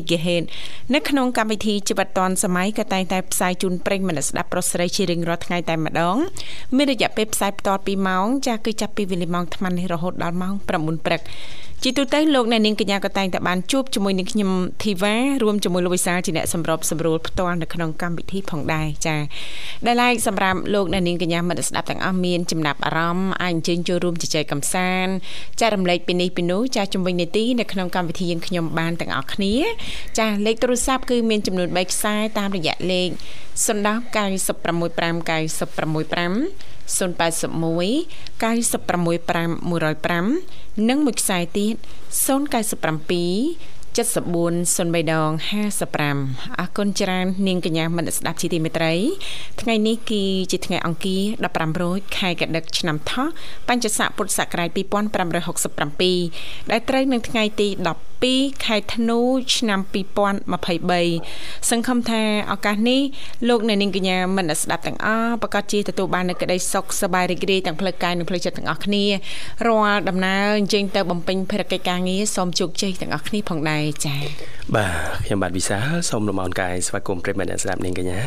MHz នៅក្នុងកម្មវិធីជីវិតឌွန်សម័យក៏តែងតែផ្សាយជូនប្រិយមិត្តស្ដាប់ប្រុសស្រីជារៀងរាល់ថ្ងៃតែម្ដងមានរយៈពេលផ្សាយបន្ត2ម៉ោងចាស់គឺចាប់ពីវេលាម៉ោង8:00នេះរហូតដល់ម៉ោង9:00ព្រឹក ជាទូទៅលោកអ្នកនាងកញ្ញាក៏តែងតែបានជួបជាមួយនឹងខ្ញុំធីវ៉ារួមជាមួយលោកវិសាលជាអ្នកសម្របសម្រួលផ្ទាល់នៅក្នុងកម្មវិធីផងដែរចា៎ដែលឡែកសម្រាប់លោកអ្នកនាងកញ្ញាមិត្តស្ដាប់ទាំងអស់មានចំណាប់អារម្មណ៍អាចអញ្ជើញចូលរួមជជែកកម្សាន្តចែករំលែកពីនេះពីនោះចា៎ជំវិញនីតិនៅក្នុងកម្មវិធីយើងខ្ញុំបានទាំងអស់គ្នា ចា៎លេខទូរស័ព្ទគឺមានចំនួន3ខ្សែតាមរយៈលេខ010 965 965 081 965 105និងមួយខ្សែទៀត097 7403ដង55អរគុណច្រើននាងកញ្ញាមិត្តស្ដាប់ជីទីមេត្រី ថ្ងៃនេះគឺជាថ្ងៃអង្គារ15រោចខែកដិកឆ្នាំថោះបញ្ញស័កពុទ្ធសករាជ2567ដែលត្រូវនឹងថ្ងៃទី 12ខែធ្នូឆ្នាំ2023សង្ឃឹមថាឱកាសនេះលោកអ្នកនាងកញ្ញាមិត្តស្ដាប់ទាំងអស់ប្រកាសជាទទួលបាននូវក្តីសុខសប្បាយរីករាយទាំងផ្លូវកាយនិងផ្លូវចិត្តទាំងអស់គ្នារាល់ដំណើរអញ្ជើញទៅបំពេញភារកិច្ចការងារសូមជោគជ័យទាំងអស់គ្នាផងដែរចា៎បាទខ្ញុំបាទវិសាលសូមលំអរកាយស្វាគមន៍ប្រិមត្តអ្នកស្ដាប់នាងកញ្ញា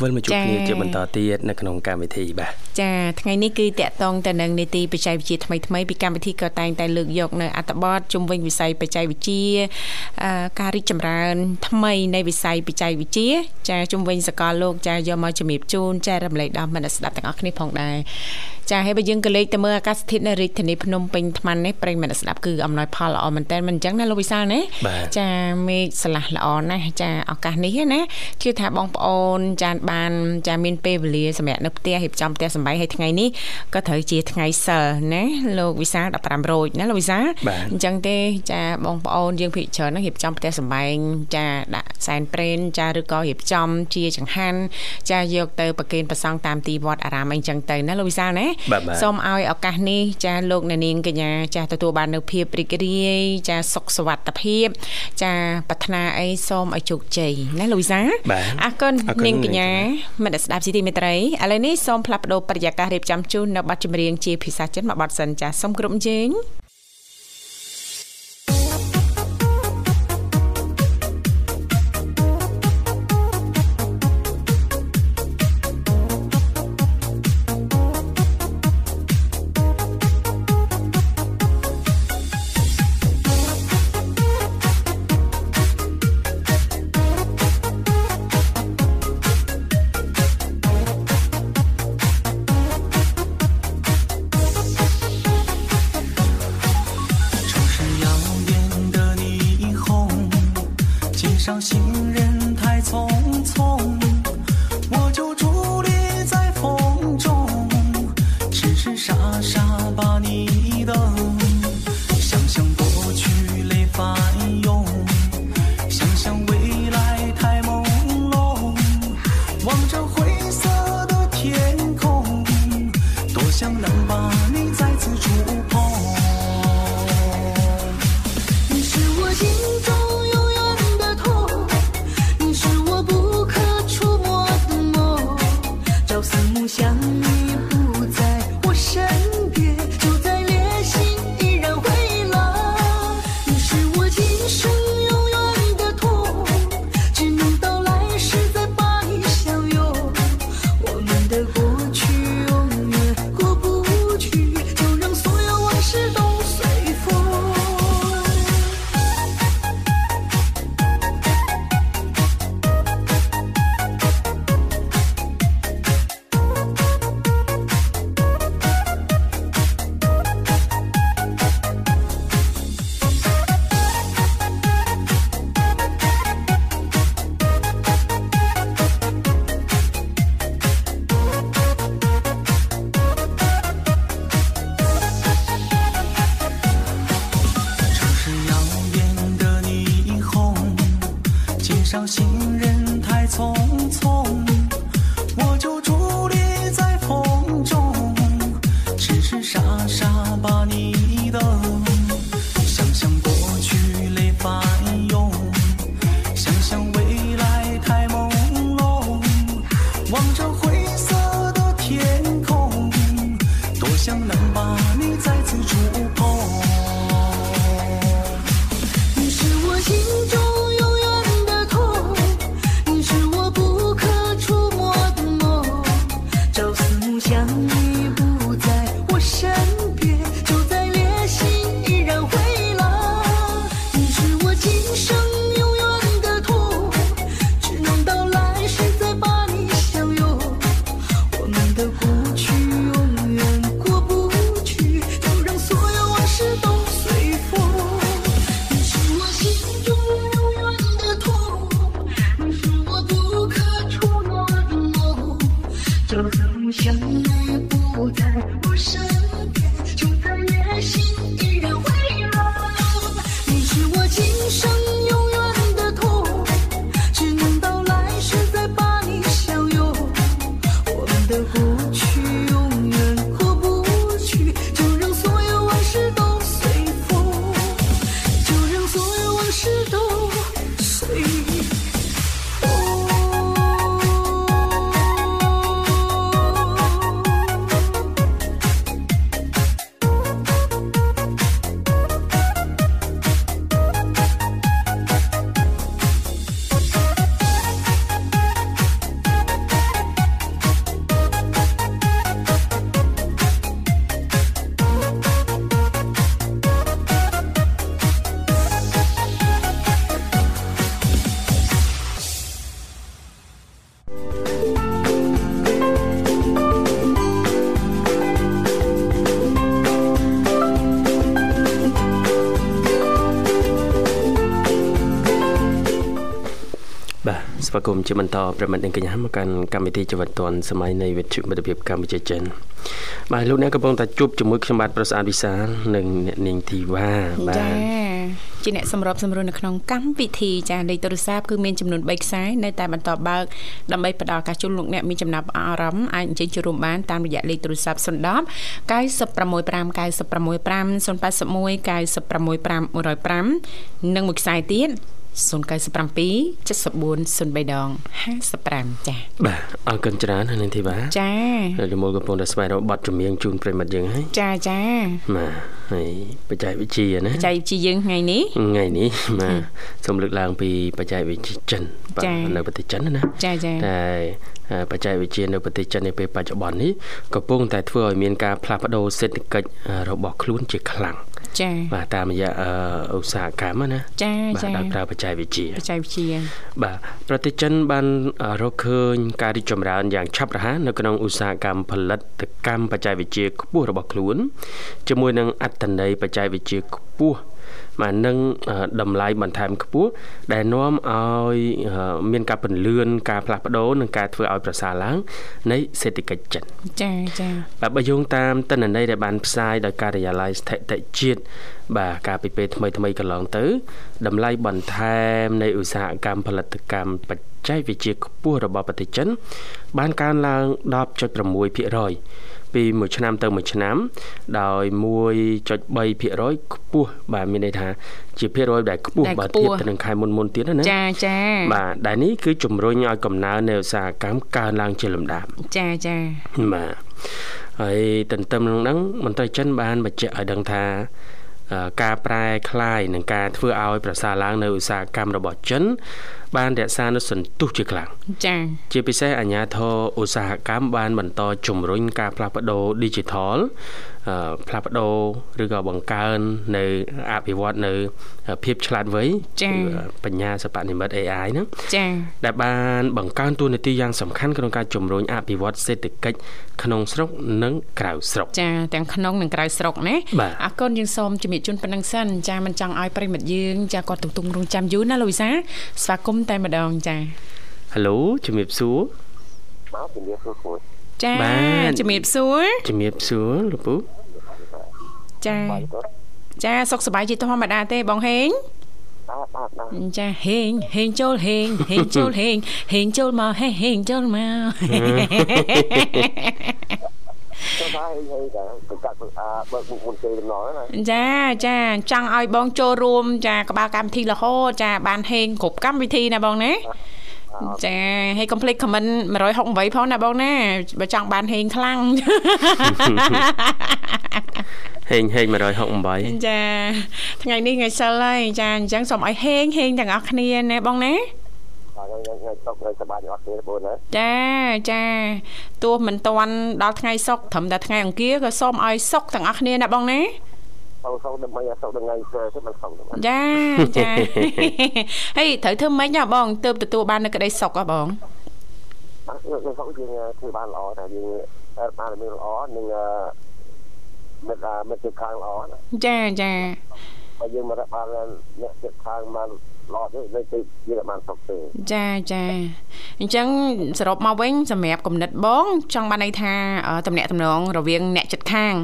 វិលមកជួបគ្នាជាបន្តទៀតនៅក្នុងកម្មវិធីបាទចាថ្ងៃនេះគឺតកតងទៅនឹងនីតិបច្ចេកវិទ្យាថ្មីថ្មីពីកម្មវិធីក៏តែងតែលើកយកនៅអត្ថបទជំវិញវិស័យបច្ចេកវិទ្យាការរីកចម្រើន ថ្មីនៃវិស័យបច្ចេកវិទ្យាចាជំវិញសកលលោកចាយកមកជំរាបជូនចែករំលែកដល់មិត្តស្ដាប់ទាំងអស់គ្នាផងដែរចាហើយបើយើងក៏លេខទៅមើលអាកាសធាតុនៅរាជធានីភ្នំពេញថ្មនេះប្រិយមិត្តស្ដាប់គឺអំណោយផលល្អមែនតើមិនអញ្ចឹងណាលោកវិសាលណាចាមេឃស្រឡះល្អណាស់ចាឱកាសនេះណាជឿថាបងប្អូនចាបានចាមានពេលវេលាសម្រាប់នៅផ្ទះរៀបចំផ្ទះសម្បែងហើយថ្ងៃនេះក៏ត្រូវជាថ្ងៃសិលណាលោកវិសាល15រោចណាលោកវិសាលអញ្ចឹងទេចាបងប្អូនយើងភិកច្រើនណារៀបចំផ្ទះសម្បែងចាដាក់សែនព្រេនចាឬក៏រៀបចំជាចង្ហាន់ចាយកទៅប្រគេនប្រសង់តាមទីវត្តអារាមអីចឹងទៅណាលោកវិសាលណាសូមឲ្យឱកាសនេះចាលោកអ្នកនាងកញ្ញាចាទទួលបាននៅភាពរីករាយចាសុខសុវត្ថិភាព ចាប្រាថ្នាអីសូមឲ្យជោគជ័យណាលូវីសាអរគុណនាងកញ្ញាមិត្តស្ដាប់ស៊ីទីមេត្រីឥឡូវនេះសូមផ្លាស់ប្ដូរបរិយាកាសរៀបចំជូននៅប័ណ្ណចម្រៀងជាភាសាចិនមួយប័ណ្ណសិនចាសូមគ្រប់ជេង ស្វាគមន៍ជាបន្តប្រិមត្តនិងកញ្ញាមកកាន់កម្មវិធីជីវិតឌွန်សម័យនៃវិទ្យុមិត្តភាពកម្ពុជាចិនបាទលោកអ្នកកំពុងតែជួបជាមួយខ្ញុំបាទប្រសាទវិសាលនិងអ្នកនាងធីវ៉ាបាចាទជាអ្នកសម្របសម្រួលនៅក្នុងកម្មវិធីចាលេខទូរស័ព្ទគឺមានចំនួន3ខ្សែនៅតែបន្តបើកដើម្បីផ្ដល់ឱកាសជូនលោកអ្នកមានចំណាប់អារម្មណ៍អាចអញ្ជើញចូលរួមបានតាមរយៈលេខទូរស័ព្ទ010 965 965 081 965 105និងមួយខ្សែទៀត 097 74 03ដង55ចាបាទអរគុណច្រើនហើយនាងធីវ៉ាចាហើយលមូលកំពុងតែស្វែងរកបទចម្រៀងជូនប្រិមត្តយើងហើយចាចាបាទហើយបច្ចេកវិទ្យាណាបច្ចេកវិទ្យាយើងថ្ងៃនេះថ្ងៃនេះបាទសូមលើកឡើងពីបច្ចេកវិទ្យាចិនបាទចា៎នៅប្រទេសចិនណាចាចាតែអឺបច្ចេកវិទ្យានៅប្រទេសចិននាពេលបច្ចុប្បន្ននេះកំពុងតែធ្វើឲ្យមានការផ្លាស់ប្ដូរសេដ្ឋកិច្ចអឺរបស់ខ្លួនជាខ្លាំង ចាបាទតាមរយៈអឺឧស្សាហកម្មណាចាបាទចាដោយប្រើបច្ចេកវិទ្យាបច្ចេកវិទ្យាបាទប្រទេសចិនបានអឺរកឃើញការរីកចម្រើនយ៉ាងឆាប់រហ័សនៅក្នុងឧស្សាហកម្មផលិតកម្មបច្ចេកវិទ្យាខ្ពស់របស់ខ្លួនជាមួយនឹងអត្តន័យបច្ចេកវិទ្យាខ្ពស់ បាទនឹងអឺតម្លៃបន្ថែមខ្ពស់ដែលនាំឲ្យអឺមានការពន្លឿនការផ្លាស់ប្ដូរនិងការធ្វើឲ្យប្រសើរឡើងនៃសេដ្ឋកិច្ចចិនចាចាបាទបើយោងតាមតនន័យដែលបានផ្សាយដោយការិយាល័យស្ថិតិជាតិបាទកាលពីពេលថ្មីថ្មីកន្លងទៅតម្លៃបន្ថែមនៃឧស្សាហកម្មផលិតកម្មបច្ចេកវិទ្យាខ្ពស់របស់ប្រទេសចិន បានកើនឡើង10.6% ពីមួយឆ្នាំទៅមួយឆ្នាំ ដោយ1.3%ខ្ពស់បាទមានន័យថាជាភាគរយដែលខ្ពស់ដែលបើខ្ពស់ធៀបទៅនឹងខែមុនមុនៗទៀតណាណាចាចាបាទដែលនេះគឺជំរុញឲ្យកំណើននៃឧស្សាហកម្មកើនឡើងជាលំដាប់ចាចាបាទហើយទន្ទឹមនឹងហ្នឹងមន្ត្រីចិនបានបញ្ជាក់ឲ្យដឹងថាអឺ ការប្រែคลายនិងការធ្វើឲ្យប្រសើរឡើងនៅឧស្សាហកម្មរបស់ចិន បានរក្សានូវសន្ទុះជាខ្លាំង ចា ជាពិសេសអាជ្ញាធរឧស្សាហកម្មបានបន្តជំរុញការផ្លាស់ប្ដូរ Digital អឺ ផ្លាស់ប្ដូរឬក៏បង្កើននៅអភិវឌ្ឍនៅភាពឆ្លាតវៃគឺបញ្ញាសិប្បនិម្មិត AI ហ្នឹងចាដែលបានបង្កើនតួនាទីយ៉ាងសំខាន់ក្នុងការជំរុញអភិវឌ្ឍសេដ្ឋកិច្ចក្នុងស្រុកនិងក្រៅស្រុកចាទាំងក្នុងនិងក្រៅស្រុកណាបាទអរគុណយើងសូមជំរាបជូនប៉ុណ្ណឹងសិនចាមិនចង់ឲ្យប្រិមិត្តយើងចាគាត់ទន្ទឹងរង់ចាំយូរណាលោកវិសាស្វាគមន៍តែម្ដងចាហៅឡូជំរាបសួរបាទជំរាបសួរគ្រូ ចាបាទជំរាបសួរជំរាបសួរលោកពូចាបាទគាត់ចាសុខសប្បាយជាធម្មតាទេបងហេងបាទបាទបាទចាហេងហេងចូលហេងហេងចូលហេងហេងចូលមកហេហេងចូលមកចូលថាហេហេតាប្រកាសអាបើកមុខមុនគេដំណងណាចាចាចង់ឲ្យបងចូលរួម ចាក្បាលកម្មវិធីរហូតចាបានហេងគ្រប់កម្មវិធីណាបងណា ចាហើយកុំភ្លេច comment 168ផងណាបងណាបើចង់បានហេងខ្លាំងហេងហេង168ចាថ្ងៃនេះថ្ងៃសិលហើយចាអញ្ចឹងសូមឲ្យហេងហេងទាំងអស់គ្នាណាបងណាថ្ងៃថ្ងៃសុកថ្ងៃសប្បាយទាំងអស់គ្នាបងណាចាចាទោះមិនតាន់ដល់ថ្ងៃសុក្រត្រឹមតែថ្ងៃអង្គារក៏សូមឲ្យសុខទាំងអស់គ្នាណាបងណា សុកសុកដើម្បីសុកថ្ងៃស្អែកទៅមិនសុកទេចាចាហេត្រូវធ្វើម៉េចណាបងទើបទទួលបាននៅក្តីសុខហ៎បងយើងសុកយើងធ្វើបានល្អតែយើងបានមានល្អនឹងមិត្តមិត្តជិតខាងល្អណាចាចាបើយើងមកបានអ្នកជិតខាងបានល្អទេនៅទីយើងបានសុកទេចាចាអញ្ចឹងសរុបមកវិញសម្រាប់គំនិតបង ចង់បានន័យថាអឺតំណាក់តំណងរវាងអ្នកចិត្តខាង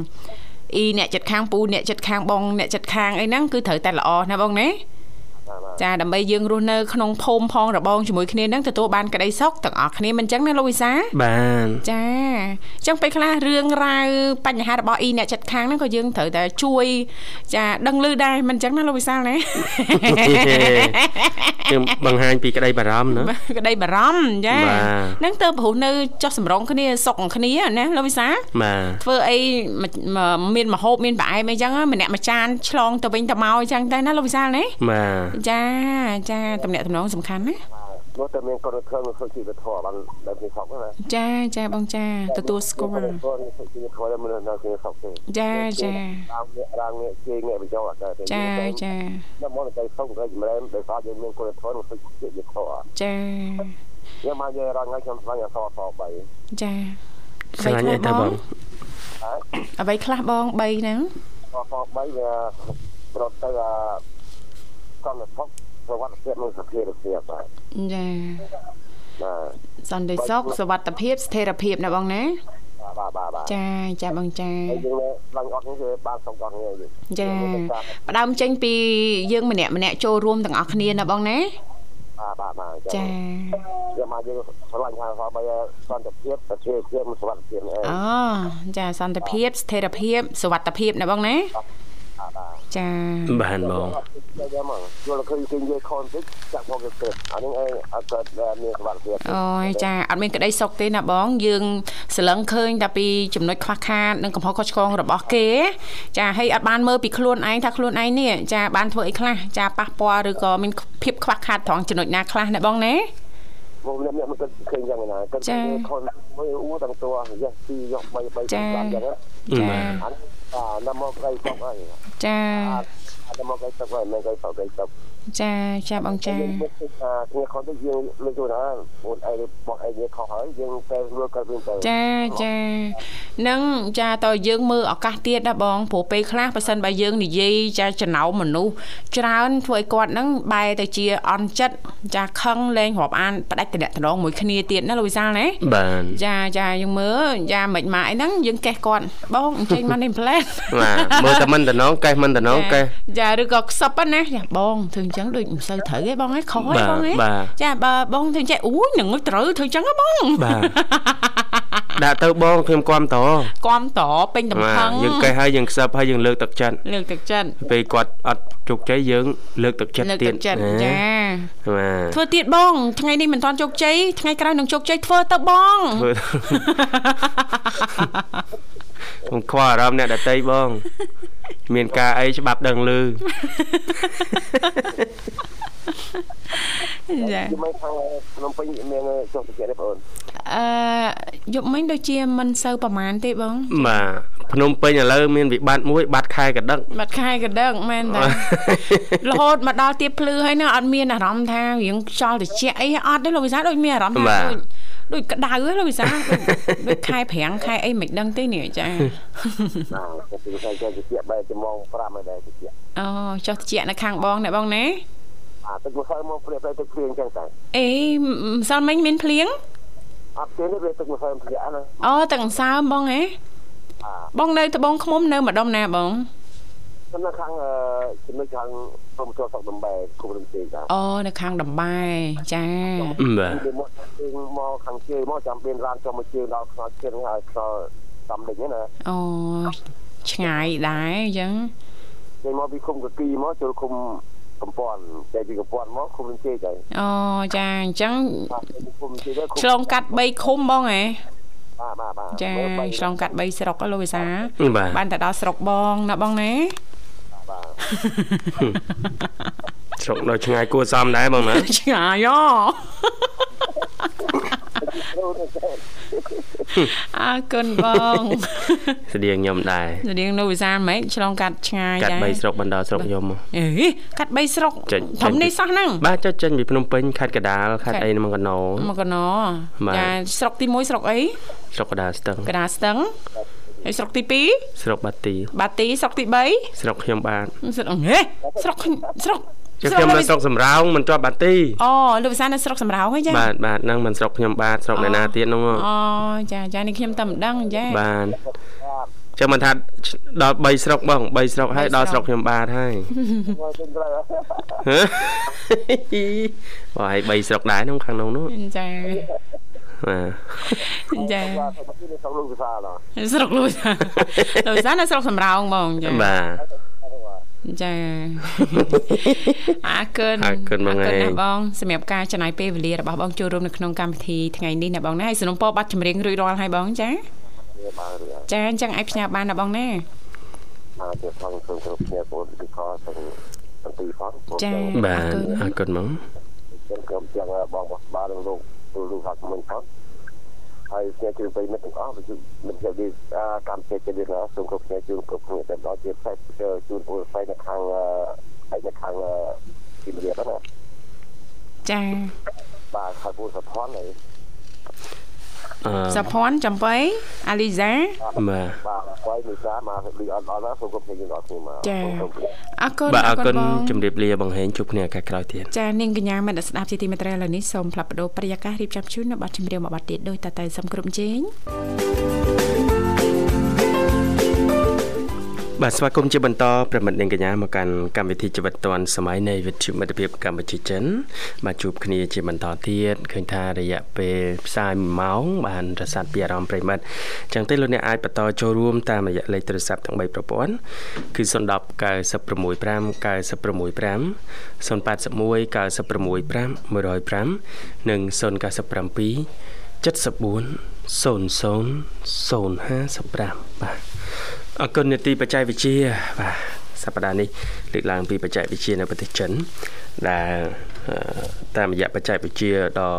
អ៊ីអ្នកចិត្តខាងពូអ្នកចិត្តខាងបងអ្នកចិត្តខាងអីហ្នឹងគឺត្រូវតែល្អណាបងណាបាទបាទ ចាដើម្បីយើងរស់នៅក្នុងភូមិផងរបងជាមួយគ្នានឹងទទួលបានក្តីសុខទាំងអស់គ្នាមិនអញ្ចឹងណាលោកវិសាបានចាអញ្ចឹងពេលខ្លះរឿងរ៉ាវបញ្ហារបស់អ៊ីអ្នកចិត្តខាងហ្នឹងក៏យើងត្រូវតែជួយចាដឹងឮដែរមិនអញ្ចឹងណាលោកវិសាលណាយើងបង្ហាញពីក្តីបារម្ភណាក្តីបារម្ភចាបាទហ្នឹងទៅព្រោះនៅចោះសម្រងគ្នាសុកគ្នាណាលោកវិសាបាទធ្វើអីមមានមហូបមានប្រអែមអីចឹងម្នាក់មួយចានឆ្លងទៅវិញទៅមកអញ្ចឹងតែណាលោកវិសាលណាបាទចាចាតំណាក់តំណងសំខាន់ណានោះតែមានកូនធំសុខជីវធម៌បានដល់ទីសុកណាចាចាបងចាទទួលស្គាល់កូនសុខជីវធម៌មិននៅទីសុកទេចាចារាងនេះរាងនេះជាងាកបញ្ចុះអត់ទេចាចាដល់មកទៅសុកទៅចម្លែមដោយសារយើងមានកូនធំសុខជីវធម៌ចាយើងមកយើងរងថ្ងៃខ្ញុំស្វែងអសអស3ចាស្លាញ់អីទៅបងអ្វីខ្លះបង3ហ្នឹងអស3វាប្រត់ទៅ សន្តិសុខប្រវត្តិភាពនិងសភាភាពបាទចាបាទសន្តិសុខសុវត្ថិភាពស្ថិរភាពណាបងណាបាទបាទបាទចាចាបងចាហើយយើងឡើងអត់នេះគឺបានសុខអត់នេះយើងចាផ្ដើមចេញពីយើងម្នាក់ម្នាក់ចូលរួមទាំងអស់គ្នាណាបងណាបាទបាទបាទចាយើងមកយើងឆ្លាញ់ថាបើសន្តិភាពសភាភាពសុវត្ថិភាពអីអូចាសន្តិភាពស្ថិរភាពសុវត្ថិភាពណាបងណាបាទបាទ ចាបានបងចាំមកយល់ឃើញគេនិយាយខនតិចចាក់មកគេទៅអានេះអីអត់កើតមានសុវត្ថិភាពអូយចាអត់មានក្តីសុខទេណាបង យើងសលឹងឃើញតែពីចំណុចខ្វះខាតនិងកំហុសខុសឆ្គងរបស់គេ ចាហើយអត់បានមើលពីខ្លួនឯងថាខ្លួនឯងនេះចាបានធ្វើអីខ្លះចាប៉ះពាល់ឬក៏មានភាពខ្វះខាតត្រង់ចំណុចណាខ្លះណាបងណាមកអ្នកអ្នកមិនគិតឃើញយ៉ាងណាគិតខនមួយអ៊ូទាំងតួយកពីយក3 3 5យ៉ាងហ្នឹងចាអា ណាមកដៃសុកហើយចាអាណាមកដៃសុកហើយមិនដៃសុកដៃសុក ចាចាបងចាយើងមកថាគ្នាខនទៅយើងលើកទៅណាបងឯងបងឯងខុសហើយយើងទៅលើកកើតវិញទៅចាចានឹងចាតើយើងមើលឱកាសទៀតណាបងព្រោះពេលខ្លះបើសិនបើយើងនិយាយចាចំណោមមនុស្សច្រើនធ្វើឲ្យគាត់ហ្នឹងបែរទៅជាអន់ចិត្តចាខឹងលែងរាប់អានផ្ដាច់តំណងមួយគ្នាទៀតណាលោកវិសាលណាបានចាចាយើងមើលចាមិនម៉ាអីហ្នឹងយើងកេះគាត់បងអញ្ចឹងមកនេះផ្លែតបាទមើលតែមិនតំណងកេះមិនតំណងកេះចាឬក៏ខ្សឹបណាចាបងធ្វើអញ្ចឹងដូចមិនសូវត្រូវទេបងឯងខុសទេបងឯងបាទចាបើបងធ្វើអញ្ចឹងអូយនឹងត្រូវធ្វើអញ្ចឹងហ៎បងបាទដាក់ទៅបងខ្ញុំគាំតគាំតពេញតំបាផឹងទយើងកេះហើយយើងខ្សឹបហើយយើងលើកទឹកចិត្តលើកទឹកចិត្តពេលគាត់អត់ជោគជ័យយើងលើកទឹកចិត្តលើកទៀទឹកតចិត្តណាចាបាទធ្វើទៀតបង ថ្ងៃនេះមិនទាន់ជោគជ័យថ្ងៃក្រោយនឹងជោគជ័យធ្វើទៅបងធ្វើ ខ្ញុំខ្វល់អារម្មណ៍អ្នកដតីបង មានការអីច្បាប់ដឹងឮចាយមិនខាងភ្នំពេញមានចុះតិចទេបងអឺយប់មិញដូចជាមិនសូវប្រហែលទេបងបាទភ្នំពេញឥឡូវមានវិបត្តិមួយបាត់ខែកដឹកបាត់ខែកដឹកមែនតារហូតមកដល់ទៀបភ្លឺហើយណាអត់មានអារម្មណ៍ថារៀងខ្យល់ត្រជាក់អីអត់ទេលោកវិសាលដូចមានអារម្មណ៍ថាដូច ដូចក្តៅហ៎លោកវិសាលដូចដូចខែប្រាំងខែអីមិនដឹងទេនេះចាបាទគឺគេចេះតិចបែរចំង5ហើយដែរតិចអូចុះត្រជាក់នៅខាងបងណាបងណាអាទឹកមកហើយមកព្រាបទៅទឹកព្រៀងចឹងតែអេម្សិលមិញមានភ្លៀងអត់ទេវាទឹកមកហើយព្រាណាអូទាំងសើមបងហ៎អាបងនៅត្បូងឃ្មុំនៅម្ដុំណាបងសំនៅខាងចំណុចខាង ព្រមចូលស្រុកដំបែគុំរំជើងតាអូនៅខាងដំបែចាបាទពីមកជើងមកខាងជើងមកចាំមានរានចុះមកជើងដល់ខ្នល់ជើងហើយខ្នល់តំដេញណាអូឆ្ងាយដែរអញ្ចឹងចេញមកពីគុំកគីមកចូលគុំកំពន់ចេញពីកំពន់មកឃុំលំជេកហើយអូចាអញ្ចឹងបាទឃុំលំជេកទៅឃុំឆ្លងកាត់3ឃុំបងហ៎បាទបាទបាទចាមើលបីឆ្លងកាត់3ស្រុកលោកវិសាបាទបានទៅដល់ស្រុកបងណាបងណា បាទស្រុកនៅឆ្ងាយគួរសមដែរបងណាឆ្ងាយអូអើគុណបងស្តៀងខ្ញុំដែរស្តៀងលោកវិសាមិនឆ្លងកាត់ឆ្ងាយកាត់ដែរ3ស្រុកបណ្ដោស្រុកខ្ញុំមកអេកាត់3ស្រុកចេញធំនេះសោះហ្នឹងបាទចុចចេញពីភ្នំពេញខេត្តកដាលខេត្តខេត្តអីមកកណោមកកណោបាទចាស្រុកទី1ស្រុកអីស្រុកកដាលស្ទឹងកដាស្ទឹង ហើយស្រុកទីស្រុកបាទី2បាទីស្រុកទីស្រុកខ្ញុំបាទ3ស្រុកហេស្រុកស្រុកចុះខ្ញុំនៅស្រុកសំរោងមិនជាប់បាទីអូលោកវិសានៅស្រុកសំរោងហីចាបាទបាទហ្នឹងមិនស្រុកខ្ញុំបាទស្រុកអ្នកណាទៀតហ្នឹងហ៎អូចាចានេះខ្ញុំតែមិនដឹងចាបាទចឹងមិនថាដល់3ស្រុកបង3ស្រុកហើយដល់ស្រុកខ្ញុំបាទហើយមកជិះត្រូវហ៎បាទហើយ3ស្រុកដែរក្នុងខាងនោះនោះចា បាទចាបាទទៅទីនេះសងលោកវិសាលស្រុកលោកវិសាលោកវិសានៅស្រុកសំរោងបងចាបាទចាអរគុណអរគុណបងអរគុណឯងណាស់បងសម្រាប់ការចំណាយពេលវេលារបស់បងចូលរួមនៅក្នុងកម្មវិធីថ្ងៃនេះណាបងណាហើយสนុំពរបាត់ចម្រៀងរួចរាល់ហើយបងចាបាទរៀងចាអញ្ចឹងឲ្យផ្ញើបានណាបងណាបាទជាផងសូមគោរពគ្នាពលវិខទាំងទាំងពីរផងចាបាទអរគុណហ្មងខ្ញុំក្រុមទាំងបងបោះបាទនិ ងលោកលោកហាក់មិនផងហើយជាជឿបីមិត្តទាំងអស់វិជ្ជាមិនជាវិកម្មជាជានេះសូមគោរពគ្នាជូនគ្រប់គ្នាតែដល់ជាផ្សេងជូនពលផ្សេងនៅខាងឯនៅខាងទីមរៀបណាចាបាទខាងពលសភ័នហើយអឺសុភ័ណ្ឌចំបៃអាលីសាបាទបាទ ហើយមីសាមកលីអត់អត់ណាសូមគោរពគ្នាយើងអត់គ្នាមកចាអរគុណបាទអរគុណបងជម្រាបលាបងហេងជួបគ្នាឱកាសក្រោយទៀតចានាងកញ្ញាមនស្ដាប់ជាទីមេត្រីឥឡូវនេះសូមផ្លាប់បដោប្រយាកររៀបចំជូននៅប័ណ្ណចម្រៀងមួយប័ណ្ណទៀតដោយតតែសំគ្រប់ជេង បាទស្វាគមន៍ជាបន្តប្រិមិត្តនាងកញ្ញាមកកាន់កម្មវិធីជីវិតឌွန်សម័យនៃវិទ្យុមិត្តភាពកម្ពុជាចិនបាទជួបគ្នាជាបន្តទៀតឃើញថារយៈពេលផ្សាយ1ម៉ោងបានរសាត់ពីអារម្មណ៍ប្រិមិត្តអញ្ចឹងទេលោកអ្នកអាចបន្តចូលរួមតាមរយៈលេខទូរស័ព្ទទាំង3ប្រព័ន្ធគឺ010 965 965 081 965 105និង097 74 00 055បាទ អរគុណនេតិបច្ចេកវិទ្យាបាទសប្តាហ៍នេះលើកឡើងពីបច្ចេកវិទ្យានៅប្រទេសចិនដែលអឺតាមរយៈបច្ចេកវិទ្យាដ៏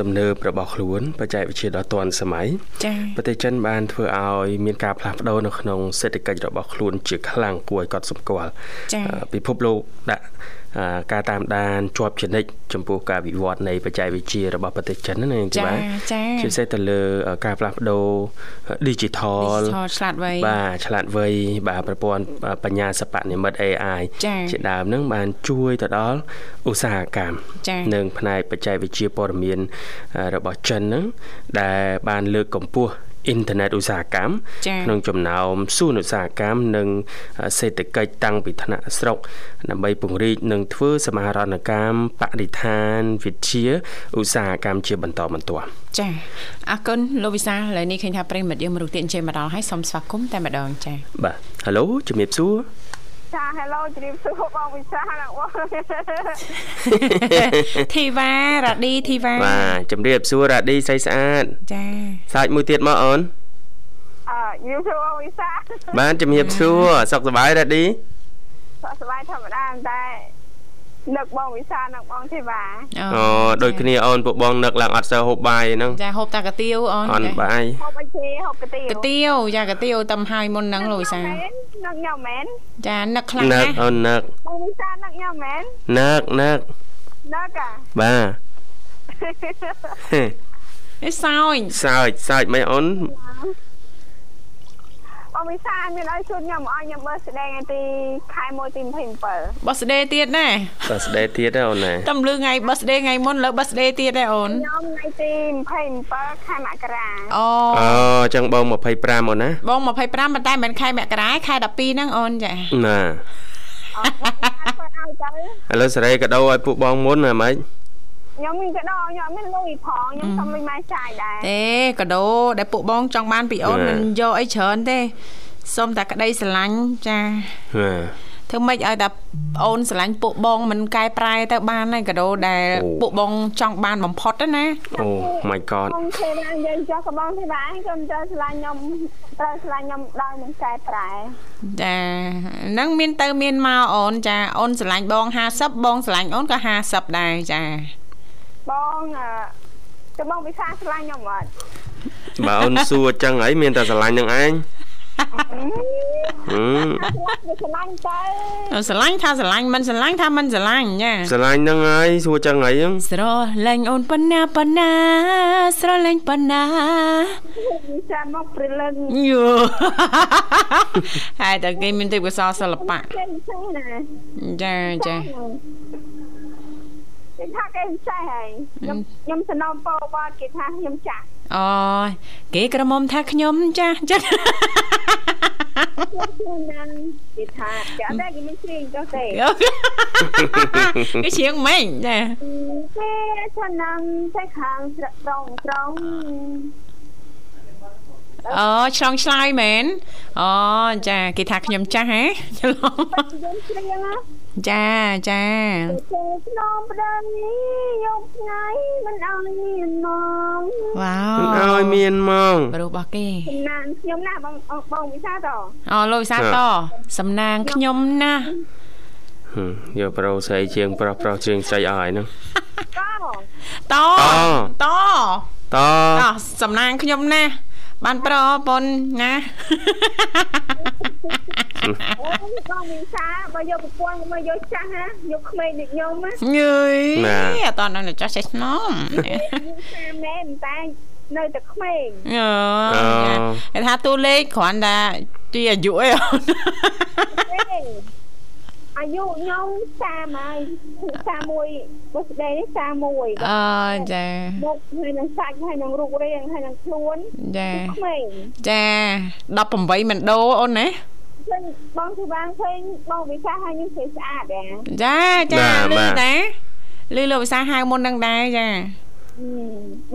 ទំនើបរបស់ខ្លួន បច្ចេកវិទ្យាដ៏ទាន់សម័យចាប្រទេសចិនបានធ្វើឲ្យមានការផ្លាស់ប្ដូរនៅក្នុងសេដ្ឋកិច្ចរបស់ខ្លួនជាខ្លាំងគួរឲ្យកត់សម្គាល់ចា៎អឺពិភពលោកដាក់អឺការតាមដានជាប់ជានិច្ចចំពោះការវិវត្តនៃបច្ចេកវិទ្យារបស់ប្រទេសចិនណានាងទីចាបាទចាជាពិសេសទៅលើការផ្លាស់ប្ដូរ digital Digital ឆ្លាតវៃបាទឆ្លាតវៃបាទប្រព័ន្ធបញ្ញាសិប្បនិម្មិត AI ចា៎ជាដើមហ្នឹងបានជួយទៅដល់ឧស្សាហកម្មចា៎និងផ្នែកបច្ចេកវិទ្យាព័ត៌មានអឺរបស់ចិនហ្នឹងដែលបានលើកកម្ពស់អ៊ីនធឺណិតឧស្សាហកម្មចា៎ក្នុងចំណោមសួនឧស្សាហកម្មនិងសេដ្ឋកិច្ចតាំងពីថ្នាក់ស្រុកដើម្បីពង្រីកនិងធ្វើសមាហរណកម្មបរិស្ថានវិទ្យាឧស្សាហកម្មជាបន្តបន្ទាប់ចាអរគុណលោកវិសាលឥឡូវនេះឃើញថាប្រិមិត្តយើងមរុទានជ័យមកដល់ហើយសូមស្វាគមន៍តែម្ដងចាបាទ Halo ជំរាបសួរ ចា Hello ជម្រាបសួរបងវិសាលបងធីវ៉ារ៉ាឌីធីវ៉ាបាទជំរាបសួររ៉ាឌីស្រីស្អាតចាសាច់មួយទៀតមកអូនអឺជម្រាបសួរបងវិសាលបាទជំរាបសួរសុខសប្បាយរ៉ាឌីសុខសប្បាយធម្មតាតែ នឹកបងវិសាលនិងបងធីវ៉ាអូដូចគ្នាអូនពួកបងនឹកឡើងអត់សូវហូបបាយហ្នឹងចាហូបតាកាទៀវអូនអន់បាយហូបអីទេហូបកាទៀវកាទៀវចាកាទៀវតំហើយមុនហ្នឹងលោកវិសាលនឹកញ៉ាំមែនចានឹកខ្លាំងនឹណាកស់អូននឹកបងវិសាលនឹកញ៉ាំមែននឹកនឹកនឹកអាបាទអេសោចសើចសើចមិនអូន បងវិសាលមានឲ្យជូនខ្ញុំឲ្យខ្ញុំបើស្ដែងថ្ងៃទីខែ1ទី27 birthday ទៀតណាបាទស្ដីទៀតណាអូនណាតំលឺថ្ងៃ birthday ថ្ងៃមុនលើ birthday ទៀតដែរអូនខ្ញុំថ្ងៃទី27ខែមករាអូអូអញ្ចឹងបង25អូនណាបង25ប៉ុន្តែមិនមែនខែមករាខែ12ហ្នឹងអូនចាណាអត់ធ្វើឲ្យទៅឥឡូវសេរីក៏ដោឲ្យពួកបងមុនណាម៉េច ខ្ញុំមានកដោខ្ញុំមានលុយផងខ្ញុំសុំលុយម៉ែចាយដែរទេកាដូដែលពួកបងចង់បានពីអូនមិនយកអីច្រើនទេសុំតែក្តីស្រឡាញ់ចាណាធ្វើម៉េចឲ្យតែអូនស្រឡាញ់ពួកបងមិនកែប្រែទៅបានហើយកដោដែលពួកបងចង់បានបំផុតណាអូ my god បងទេវ៉ាយើងចោះក៏បងទេវ៉ាក៏មិនត្រូវឆ្លាញ់ខ្ញុំត្រូវឆ្លាញ់ខ្ញុំដោយនឹងកែប្រែចាហ្នឹងមានទៅមានមកអូនចាអូនស្រឡាញ់បង50បងស្រឡាញ់អូនក៏50ដែរចា បងអឺទៅបងវិសាឆ្លាញ់ខ្ញុំអត់បើអូនសួរចឹងអីមានតែស្រឡាញ់នឹងឯងហឹមវាឆ្លាញ់ទៅស្រឡាញ់ថាស្រឡាញ់មិនស្រឡាញ់ថាមិនស្រឡាញ់ចាស្រឡាញ់នឹងហើយសួរចឹងអីហ្នឹងស្រឡាញ់អូនប៉ុណ្ណាប៉ុណ្ណាស្រឡាញ់ប៉ុណ្ណាវិសាមកព្រលឹងយូហើយតែគេមានទេពកោសល្យសិល្បៈគេមិនចេះណាចាចា គេថាគេមិនចេះហើយខ្ញុំខ្ញុំសំណូមពរបាត់គេថាខ្ញុំចាស់អូយគេក្រមុំថាខ្ញុំចាស់ចាស់ខ្ញុំនឹងគេថាគេអត់តែគេមិនជ្រៀងចុះទេគេជាងម៉េចចាគេថានឹងតែខាងស្រត្រង់ត្រង់ អូឆ្លងឆ្លើយមែនអូចាគេថាខ្ញុំចាស់ហ៎ច្រឡំយើងជ្រៀងណាចាចាគេស្នំប្រងនេះយកថ្ងៃមិនអោយមានមកវ៉ាមិនវឲ្យមានហ្មងប្រុសរបស់គេចំណានខ្ញុំណាបងបងវិសាតអូលោកវិសាតសំណាងខ្ញុំណាស់ហឹមយកប្រូស្រីជាងប្រុសប្រុសជាងស្រីអស់ហើយហ្នឹងក៏តតតអោះសំណាងខ្ញុំណាស់ បានប្រប៉ុនណាអូបងវិសាបើយកប្រពន្ធមកយកចាស់ណាយកក្មេងដូចខ្ញុំណាញើយអត់តដល់ចាស់ចេះស្នំយកតាមណែតែនៅតែក្មេងអឺគេថាតួលេខគ្រាន់តែជាអាយុអី អាយុខ្ញុំ30ហើយ31បុស្ដីនេះ31អឺចាមុខហើយនឹងសាច់ហើយនឹងរូបរាងហើយនឹងខ្លួនចាក្មេងចា18មិនដូអូនណាឃើញបងធីបានឃើញបងវិសាហើយខ្ញុំស្អាតស្អាតដែរចាចាលឺតាលឺលោកវិសាហៅមុននឹងដែរចា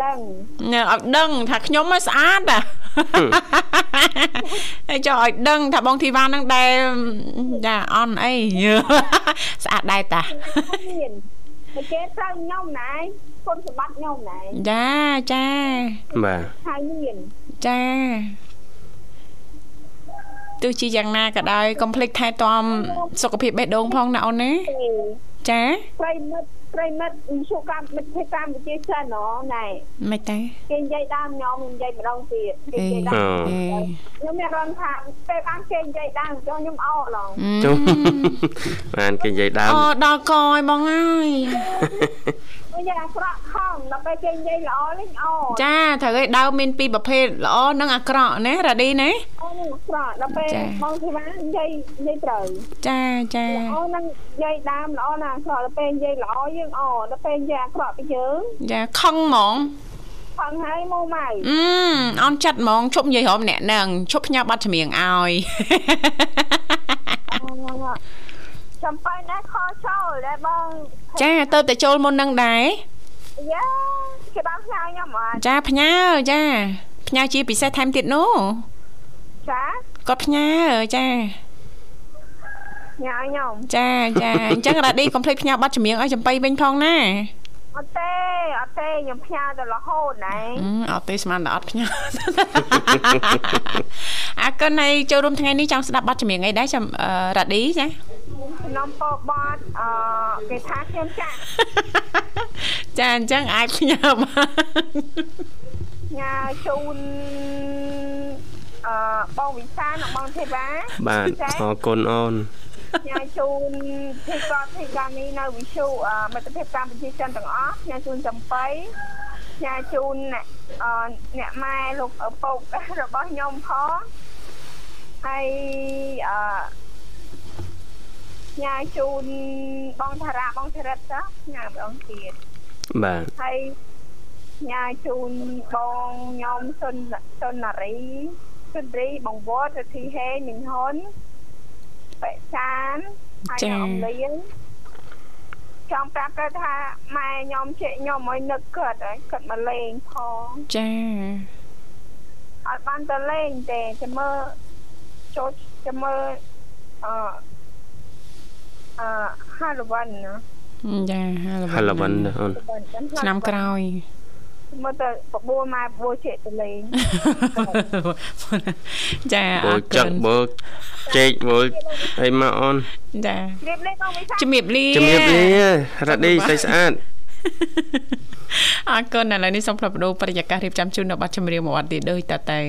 ដឹងញើអត់ដឹងថាខ្ញុំមកស្អាតអាហើយចុះឲ្យដឹងថាបងធីវ៉ានឹងដែរចាអន់អីស្អាតដែរតាមានតែគេត្រូវខ្ញុំណែគុណសម្បត្តិខ្ញុំណែចាចាបាទហើយមានចាទោះជាយ៉ាងណាក៏ដោយកុំភ្លេចថែទាំសុខភាពបេះដូងផងណាអូនណាទេចាប្រិមិត្ត ប្រិមិត្តជួបកម្មមិត្តភ័ក្តិកម្ពុជាចិនហ៎ណែមិនទេគេនិយាយដើមខ្ញុំនិយាយម្ដងទៀតគេនិយាយដើមអេខ្ញុំមានអារម្មណ៍ថាពេលបានគេនិយាយដើមចុះខ្ញុំអោឡងចុះបានគេនិយាយដើមអូដល់កយបងអើយនិយាយអាក្រក់ខំដល់ពេលគេនិយាយល្អលេងអោចាត្រូវឲ្យដើមមានពីរប្រភេទល្អនិងអាក្រក់ណារ៉ាឌីណា អូនឹងអាក្រក់ដល់ពេលចា៎បងធីវ៉ានិយាយនិយាយត្រូវចាចាល្អនឹងនិយាយដើមល្អណាស់អាក្រក់ដល់ពេលនិយាយល្អយើងអដល់ពេលនិយាយអាក្រក់ពីយើងចាខឹងហ្មងខំហើយមកម៉ៅអឺអន់ចិត្តហ្មងឈប់និយាយរំអ្នកនឹងឈប់ផ្ញើប័ណ្ណចម្រៀងឲ្យចាំប៉ៃណាខចូលដែរបងចាទៅតែចូលមុននឹងដែរយ៉ាគេបានផ្ញើខ្ញុំអត់ចាផ្ញើចាផ្ញើជាពិសេសថែមទៀតនោះ ចាគាត់ផ្ញើចាញ៉ាខ្ញុំចាចាអញ្ចឹងរ៉ាឌីកុំភ្លេចផ្ញើប័ណ្ណចម្រៀងឲ្យចំបៃវិញផងណាអត់ទេអត់ទេខ្ញុំផ្ញើទៅរហូតណែអឺអត់ទេស្មានតែអត់ផ្ញើអាកិនឲ្យចូលរួមថ្ងៃនេះចង់ស្ដាប់ប័ណ្ណចម្រៀងអីដែរចាំអឺរ៉ាឌីចាខ្ញុំពោបតអឺគេថាខ្ញុំចាស់ចាអញ្ចឹងអាចផ្ញើបានញ៉ាជូន អឺបងវិសានិងបងទេវ៉ាបាទអរគុណអូនញ៉ាជូនទីកតទីកានេះនៅវិសុអឺមិត្តភាពកម្ពុជាចិនទាំងអស់ញ៉ាជូនចំបៃញ៉ាជូនអ្នកអឺអ្នកម៉ែលោកឪពុករបស់ខ្ញុំផងហើយអឺញ៉ាជូនបងតារាបងធរិតចាញ៉ាម្ដងទៀតបាទហើយញ៉ាជូនបងខ្ញុំសុនសុននារី សុនរីបងវត្តរទ្ធីហេមីងហ៊ុនបេចានហើយអ្នកអំលៀងចង់ប្រាប់គាត់ថាម៉ែខ្ញុំជិះខ្ញុំឲ្យនឹកគាត់ហើយគាត់មកលេងផងចាអត់បានទៅលេងទេចាំមើលចូលចាំមើលអឺអឺហាឡវ៉ាន់ណាចាហាហឡវិនអូនឆ្នាំក្រោយ មើលទៅបបួលម៉ែបបួលជែកទៅលេងចាអបូរចគុចឹកណបូចចេកបូចអីមកអូនចារៀបលេងបងវិសាជំរាបលាជំរាបលារ៉ាឌីស្អីស្អាតអរគុណឥឡូវនេះសូមផ្លាប់បដោបរិយាកាសរៀបចំជូននៅប័ណ្ណចម្រៀងមួយអត់ទៀតដូចតទៅ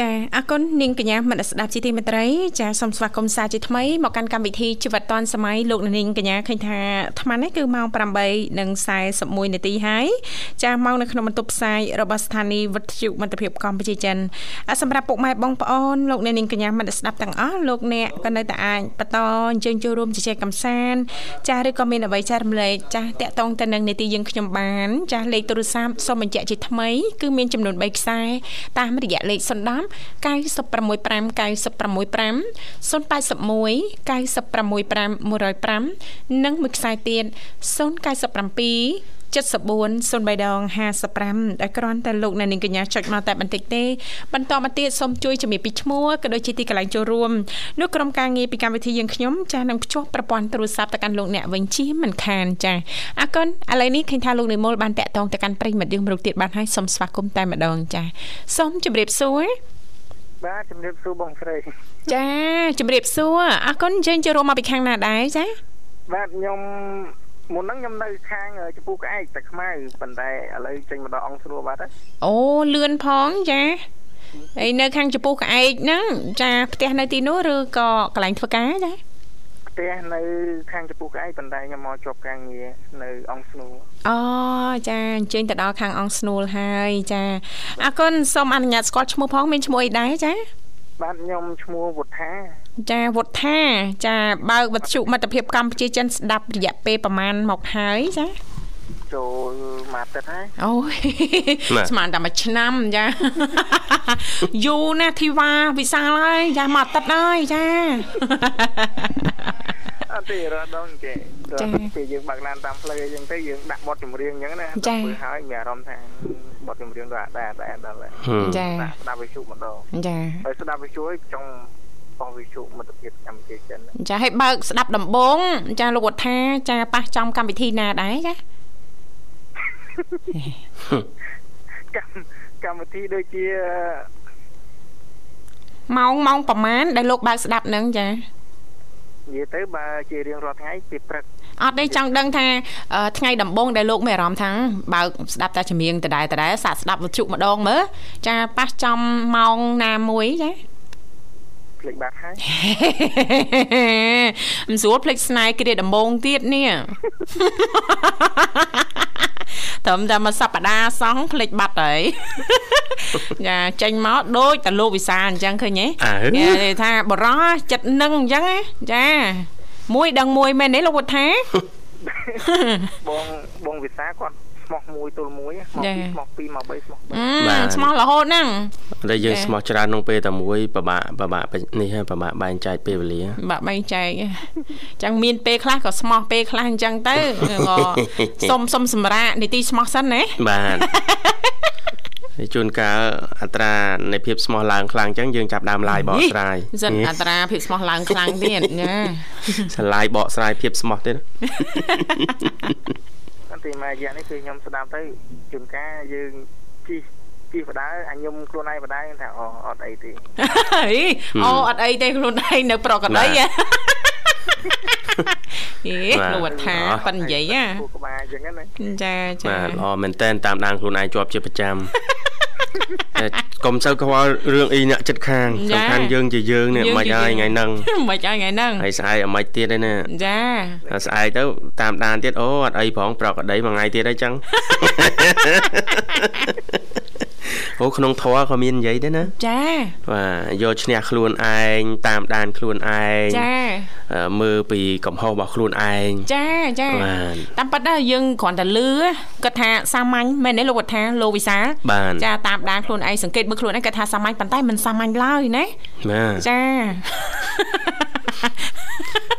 ចាអរគុណនាងកញ្ញាមនស្សស្ដាប់ជីទីមេត្រីចាសូមស្វាគមន៍សាជាថ្មីមកកាន់កម្មវិធីជីវិតឌွန်សម័យលោកនាងកញ្ញាឃើញថាអាត្មានេះគឺម៉ោង8:41នាទីហើយចាមកនៅក្នុងបន្ទប់ផ្សាយរបស់ស្ថានីយ៍វិទ្យុមិត្តភាពកម្ពុជាចិនអាសម្រាប់ពុកម៉ែបងប្អូនលោកនាងកញ្ញាមនស្សស្ដាប់ទាំងអស់លោកអ្នកក៏នៅតែអាចបន្តអញ្ជើញចូលរួមជជែកកម្សាន្តចាឬក៏មានអ្វីចែករំលែកចាតាក់ទងទៅនឹងនីតិយើងខ្ញុំបានចាលេខទូរស័ព្ទសូមបញ្ជាក់ជាថ្មីគឺមានចំនួន3ខ្សែតាមរយៈលេខ010 965 965 081 965 105និងមួយខ្សែទៀត097 7403ដង55ដែលគ្រាន់តែលោកអ្នកនាងកញ្ញាចុចមកតែបន្តិចទេបន្តមកទៀតសូមជួយជំរាបពីឈ្មោះក៏ដូចជាទីកន្លែងចូលរួមនោះក្រុមការងារពីកម្មវិធីយើងខ្ញុំចាស់នឹងភ្ជាប់ប្រព័ន្ធទូរស័ព្ទទៅកាន់លោកអ្នកវិញជាមិនខានចាអរគុណឥឡូវនេះឃើញថាលោកនិមលបានតាក់ទងទៅកាន់ប្រិយមិត្តយើងមរុកទៀតបានហើយសូមស្វាគមន៍តែម្ដងចាសូមជម្រាបសួរ បាទជំរាបសួរបងស្រីចាជំរាបសួរអរគុណយើងចូលរួមមកពីខាងណាដែរចាបាទខ្ញុំមុនហ្នឹងខ្ញុំនៅខាងចំពោះក្អែកតែខ្មៅប៉ុន្តែឥឡូវចេញមកដល់អង្គស្រួលបាត់ហើយអូលឿនផងចាហើយនៅខាងចំពោះក្អែកហ្នឹងចាផ្ទះនៅទីនោះឬក៏កន្លែងធ្វើការចា ផ្ទះនៅ ខាងចំពោះក្អែកប៉ុន្តែខ្ញុំមកជាប់ការងារនៅអង្គស្នួលអូចាអញ្ជើញទៅដល់ខាងអង្គស្នួលហើយចាអរគុណសូមអនុញ្ញាតស្គាល់ឈ្មោះផងមានឈ្មោះអីដែរចាបាទខ្ញុំឈ្មោះវុធាចាវុទ្ធាចាបើកវិទ្យុមិត្តភាពកម្ពុជាចិនស្ដាប់រយៈពេលប្រហែលមកហើយចា ចូលមកទឹកហើយអូយបាទស្មានតែមួយឆ្នាំចាយូរណាស់ធីវ៉ាវិសាលហើយចាមកអាទិតហើយចាអត់ទេរត់ដងចេះចាដល់ពេលយើងបើកឡានតាមផ្លូវអីចឹងទៅយើងដាក់បទចម្រៀងអញ្ចឹងណាចាដល់ពេលហើយមានអារម្មណ៍ថាបទចម្រៀងដល់ដែរដែរដល់ហើយហឹមចាដាក់ស្ដាប់វិទ្យុម្ដងចាហើយស្ដាប់វិទ្យុឲ្យចង់បងវិទ្យុមិត្តភាពកម្ពុជាចិនណាចាឲ្យបើកស្ដាប់ដំបងចាលោកវុទ្ធាចាប៉ះចំកម្មវិធីណាដែរចា កម្មកម្មវិធីដូចជាម៉ោងម៉ោងប្រហែលដែលលោកបើកស្ដាប់ហ្នឹងចានិយាយទៅបើជារៀងរាល់ថ្ងៃពីព្រឹកអត់ទេចង់ដឹងថាអឺថ្ងៃដំបូងដែលលោកមានអារម្មណ៍ថាបើកស្ដាប់តែចម្រៀងដដែលដដែលសាកស្ដាប់វិទ្យុម្ដងមើលចាប៉ះចំម៉ោងណាមួយចាភ្លេចបាត់ហើយមិនស្រួលភ្លេចស្នេហ៍គ្រាដំបងទៀតនេះ ត្រឹមតែមួយសប្តាហ៍សោះភ្លេចបាត់ហើយចាចេញមកដូចតែលោកវិសាអញ្ចឹងឃើញទេអើគេនិយាយថាបរោះចិត្តនឹងអញ្ចឹងណាចាមួយដឹងមួយមែនទេលោកវុធាបងបងវិសាគាត់ស្មោះមួយទល់មួយស្មោះចាពីរស្មោះពីរមកបីស្មោះបីអឺបាទស្មោះរហូតហ្នឹងតែយើងចាស្មោះច្រើនក្នុងពេលតែមួយពិបាកពិបាកនេះហើយពិបាកបែងចែកពេលវេលាបាក់បែងចែកអញ្ចឹងមានពេលខ្លះក៏ស្មោះពេលខ្លះអញ្ចឹងទៅក៏សុំសុំសម្រាប់នីតិស្មោះសិនណាបាទហើយជួនកាលអត្រានៃភាពស្មោះឡើងខ្លាំងអញ្ចឹងយើងចាប់ដើមឡាយបកស្រាយសិនអត្រាភាពស្មោះឡើងខ្លាំងទៀតចាឆ្លាយបកស្រាយភាពស្មោះទៀតអត់ ទេមករយៈនេះគឺខ្ញុំស្ដាប់ទៅជួនកាលយើងជី ជីបដាអញខ្ញុំខ្លួនឯងបដាខ្ញុំថាអូអត់អីទេហីអូអត់អីទេខ្លួនឯងនៅប្រកដីហ៎ហេលោកវត្ថាប៉ិននិយាយគូក្បាលអញ្ចឹងណាណាចាចាបាទល្អមែនតែនតាមដានខ្លួនឯងជាប់ជាប្រចាំតែកុំសូវខ្វល់រឿងអីអ្នកចិត្តខាងសំខាន់យើងជាយើងនេះមិនហើយថ្ងៃហ្នឹងមិនហើយថ្ងៃហ្នឹងហើយស្អែកអាមិនទៀតឯណាចាហើយស្អែកទៅតាមដានទៀតអូអត់អីផងប្រកក្តីមួយថ្ងៃទៀតអីចឹង អូក្នុងធរក៏មាននិយាយដែរណាចាបាទយកឈ្នះខ្លួនឯងតាមដានខ្លួនឯងចាអឺមើលពីកំហុសរបស់ខ្លួនឯងចាចាបាទតាមពិតដែរយើងគ្រាន់តែលឺគាត់ថាសាមញ្ញមែនទេលោកវត្ថាលោកវិសាលបាទចាតាមដានខ្លួនឯងសង្កេតមើលខ្លួនឯងគាត់ថាសាមញ្ញប៉ុន្តែមិនសាមញ្ញឡើយណាបាទចាហ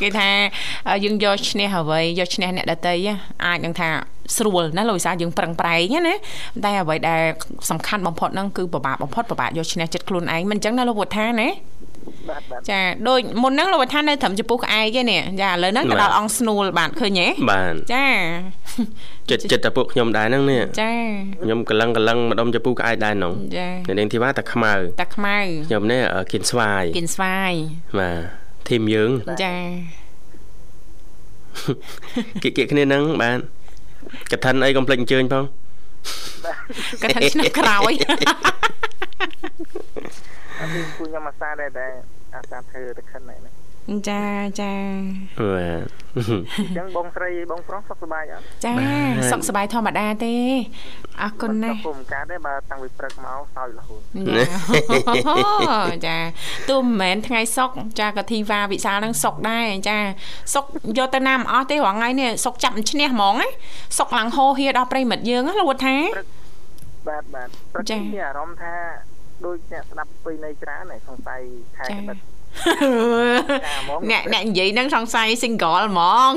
គេថាយើងយកឈ្នះអ្វីយកឈ្នះអ្នកដតីអាចនឹងថាស្រួលណាលោកវិសាយើងប្រឹងប្រែងណាតែអ្វីដែលសំខាន់បំផុតហ្នឹងគឺពិបាកបំផុតពិបាកយកឈ្នះចិត្តខ្លួនឯងមិនអញ្ចឹងណាលោកវុធាណាបាទបាទចាដូចមុនហ្នឹងលោកវុធានៅត្រឹមចំពោះក្អែកឯនេះចាឥឡូវហ្នឹងទៅដល់អង្គស្នួលបាទឃើញទេបាទចាចិត្តចិត្តតែពួកខ្ញុំដែរហ្នឹងនេះចាខ្ញុំកលឹងកលឹងម្ដុំចំពោះក្អែកដែរហ្នឹងចាអ្នកនាងធីវ៉ាតែខ្មៅតាខ្មៅខ្ញុំនេះគៀនស្វាយគិនស្វាយបាទ ធីមយើងចាគៀកគៀកគ្នាហ្នឹងបាទកឋិនអីកុំភ្លេចអញ្ជើញផងក៏ថាឆ្នាំក្រោយអត់មានគូខ្ញុំអាសាដែរដែរអាសាធ្វើទៅខិនហ្នឹង ចាចាបាទអញ្ចឹងបងស្រីបងប្រុសសុខសប្បាយអត់ចាបាទសុខសប្បាយធម្មតាទេអរគុណណាស់ពុំកើតទេបើតាំងពីព្រឹកមកសោយរហូតចាចាទោះមិនមែនថ្ងៃសុកចាកធីវ៉ាវិសាលហ្នឹងសុកដែរចាសុកយកទៅណាមិនអស់ទេរាល់ថ្ងៃនេះសុកចាប់មិនឈ្នះហ្មងណាសុកឡើងហោហៀដល់ប្រិមិត្តយើងណាលោកថាបាទបាទព្រឹកចា៎នេះមានអារម្មណ៍ថាដូចអ្នកស្ដាប់ពីនៃច្រើនហើយសង្ស័យខែចា៎បិទចាហ្មង អ្នកអ្នកនិយាយហ្នឹងសង្ស័យ single ហ្មង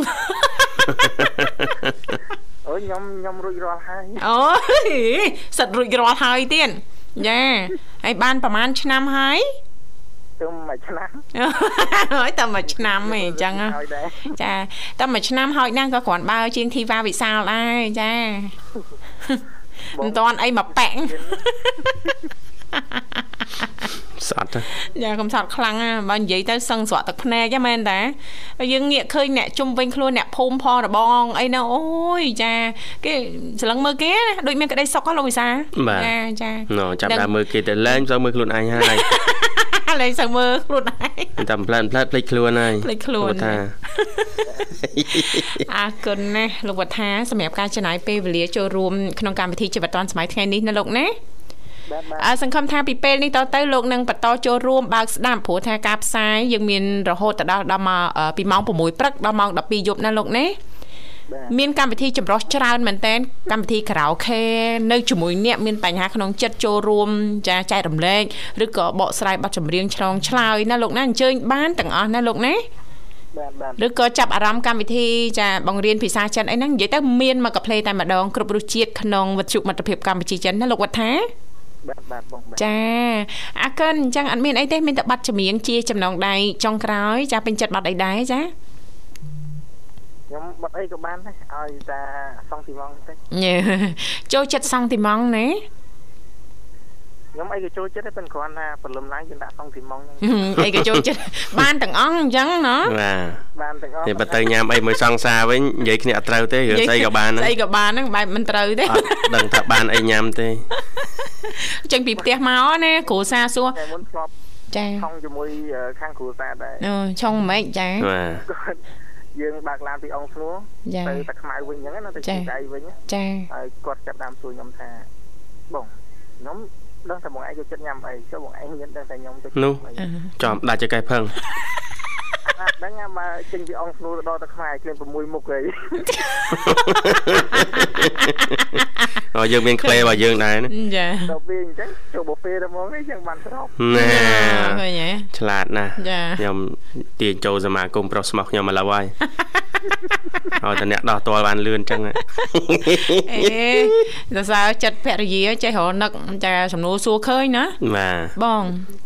អូយខ្ញុំខ្ញុំរួចរាល់ហើយអូយសិតរួចរាល់ហើយទៀតចាហើយបានប្រហែលឆ្នាំហើយជុំមួយឆ្នាំហើយតែមួយឆ្នាំឯងអញ្ចឹងណាហើយដែរចាតែមួយឆ្នាំហើយណាស់ក៏គ្រាន់បើជាងធីវ៉ាវិសាលដែរចាមិនតាន់អីមកប៉ាក់ ស្អត់ទៅចាកំសត់ខ្លាំងណាស់បើនិយាយទៅសឹងស្រក់ទឹកភ្នែកហ្នឹងមែនតាហើយយើងងាកឃើញអ្នកជុំវិញខ្លួនអ្នកភូមិផងរបងអីហ្នឹងអូយចាគេស្លឹងមើលគេណាដូចមានក្តីសុខហ៎លោកវិសាចាចាណ៎ចាប់ដើមមើលគេទៅលែងចូលមើលខ្លួនឯងហើយលេងសឹងមើលខ្លួនឯងតែផ្លែផ្លែភ្លេចខ្លួនហើយភ្លេចខ្លួនគាត់ថាអរគុណណាស់លោកវត្ថាសម្រាប់ការចំណាយពេលវេលាចូលរួមក្នុងកម្មវិធីជីវិតឌွန်សម័យថ្ងៃនេះណាលោកណាបាទបាទអើ សង្ឃឹមថាពីពេលនេះតទៅលោកនឹងបន្តចូលរួមបើកស្ដាប់ព្រោះថាការផ្សាយយើងមានរហូតទៅដល់ដល់មកអឺពីម៉ោង6ព្រឹកដល់ម៉ោង12យប់ណាលោកណាបាទមានកម្មវិធីចម្រុះច្រើនមែនតើកម្មវិធីខារ៉ាអូខេនៅជាមួយអ្នកមានបញ្ហាក្នុងចិត្តចូលរួមចាចែករំលែកឬក៏បកស្រាយបទចម្រៀងឆ្លងឆ្លើយណាលោកណាអញ្ជើញបានទាំងអស់ណាលោកណាបាទបាទឬក៏ចាប់អារម្មណ៍កម្មវិធីចាបង្រៀនភាសាចិនអីហ្នឹងនិយាយទៅមានមកកាផ្លេតែម្ដងគ្រប់រសជាតិក្នុងវិទ្យុមិត្តភាពកម្ពុជាចិនណាលោកវត្តថា បាទបាទបងបាទចាអាកិនអញ្ចឹងអត់មានអីទេមានតែបាត់ចម្រៀងជាចំណងដៃចុងក្រោយចាពេញចិត្តបាត់អីដែរចាខ្ញុំបាត់អីក៏បានដែរឲ្យតាសងទីម៉ងតិចញ៉េចូលចិត្តសង់ទីម៉ងណា ខ្ញុំអីក៏ចូលចិត្តដែរប៉ុន្តែគ្រាន់ថាព្រលឹមឡើងយើងដាក់សងទីម៉ងហ្នឹងអីក៏ចូលចិត្តបានទាំងអង្គអញ្ចឹងណាបាទបានទាំងអស់នេះបើទៅញ៉ាំអីមួយសង្សារវិញនិយាយគ្នាអត់ត្រូវទេរឿងស្អីក៏បានហ្នឹងស្អីក៏បានហ្នឹងបែបមិនត្រូវទេអត់ដឹងថាបានអីញ៉ាំទេចេញពីផ្ទះមកណាគ្រូសាសួរតែមុនធ្លាប់ចាខំជាមួយអឺខាងគ្រូសាស្ត្រដែរអឺឆុងមិនចាបាទគាត់យើងបើកឡានពីអង្គស្នួរចាទៅតែខ្មៅវិញអញ្ចឹងណាទៅចា៎ជីដៃវិញណាចាហើយគាត់ចាប់ដើមសួរខ្ញុំថាបងខ្ញុំ ដឹងថាបងឯងចូលចិត្តញ៉ាំអីចុះបងឯងមានដឹងថាខ្ញុំចូលចិត្តនោះអីចំដាច់ចកេះផឹង អត់ដឹងណាបើចេញពីអង្គស្នួរទៅដល់ទៅខ្មែរគ្លៀន6មុខហីអូយើងមានក្លេរបស់យើងដែរណាចាដល់ពេលអញ្ចឹងចូលបូហ្វេទៅហ្មងអីចឹងបានស្របណែឃើញហ៎ឆ្លាតណាស់ចាខ្ញុំទាញចូលសមាគមប្រុសស្មោះខ្ញុំឥឡូវហើយឲ្យតែអ្នកដោះតលបានលឿនចឹងហ៎អេសរសើរចិត្តភរិយាចេះរនឹកចាសំណួរសួរឃើញណាបាទបង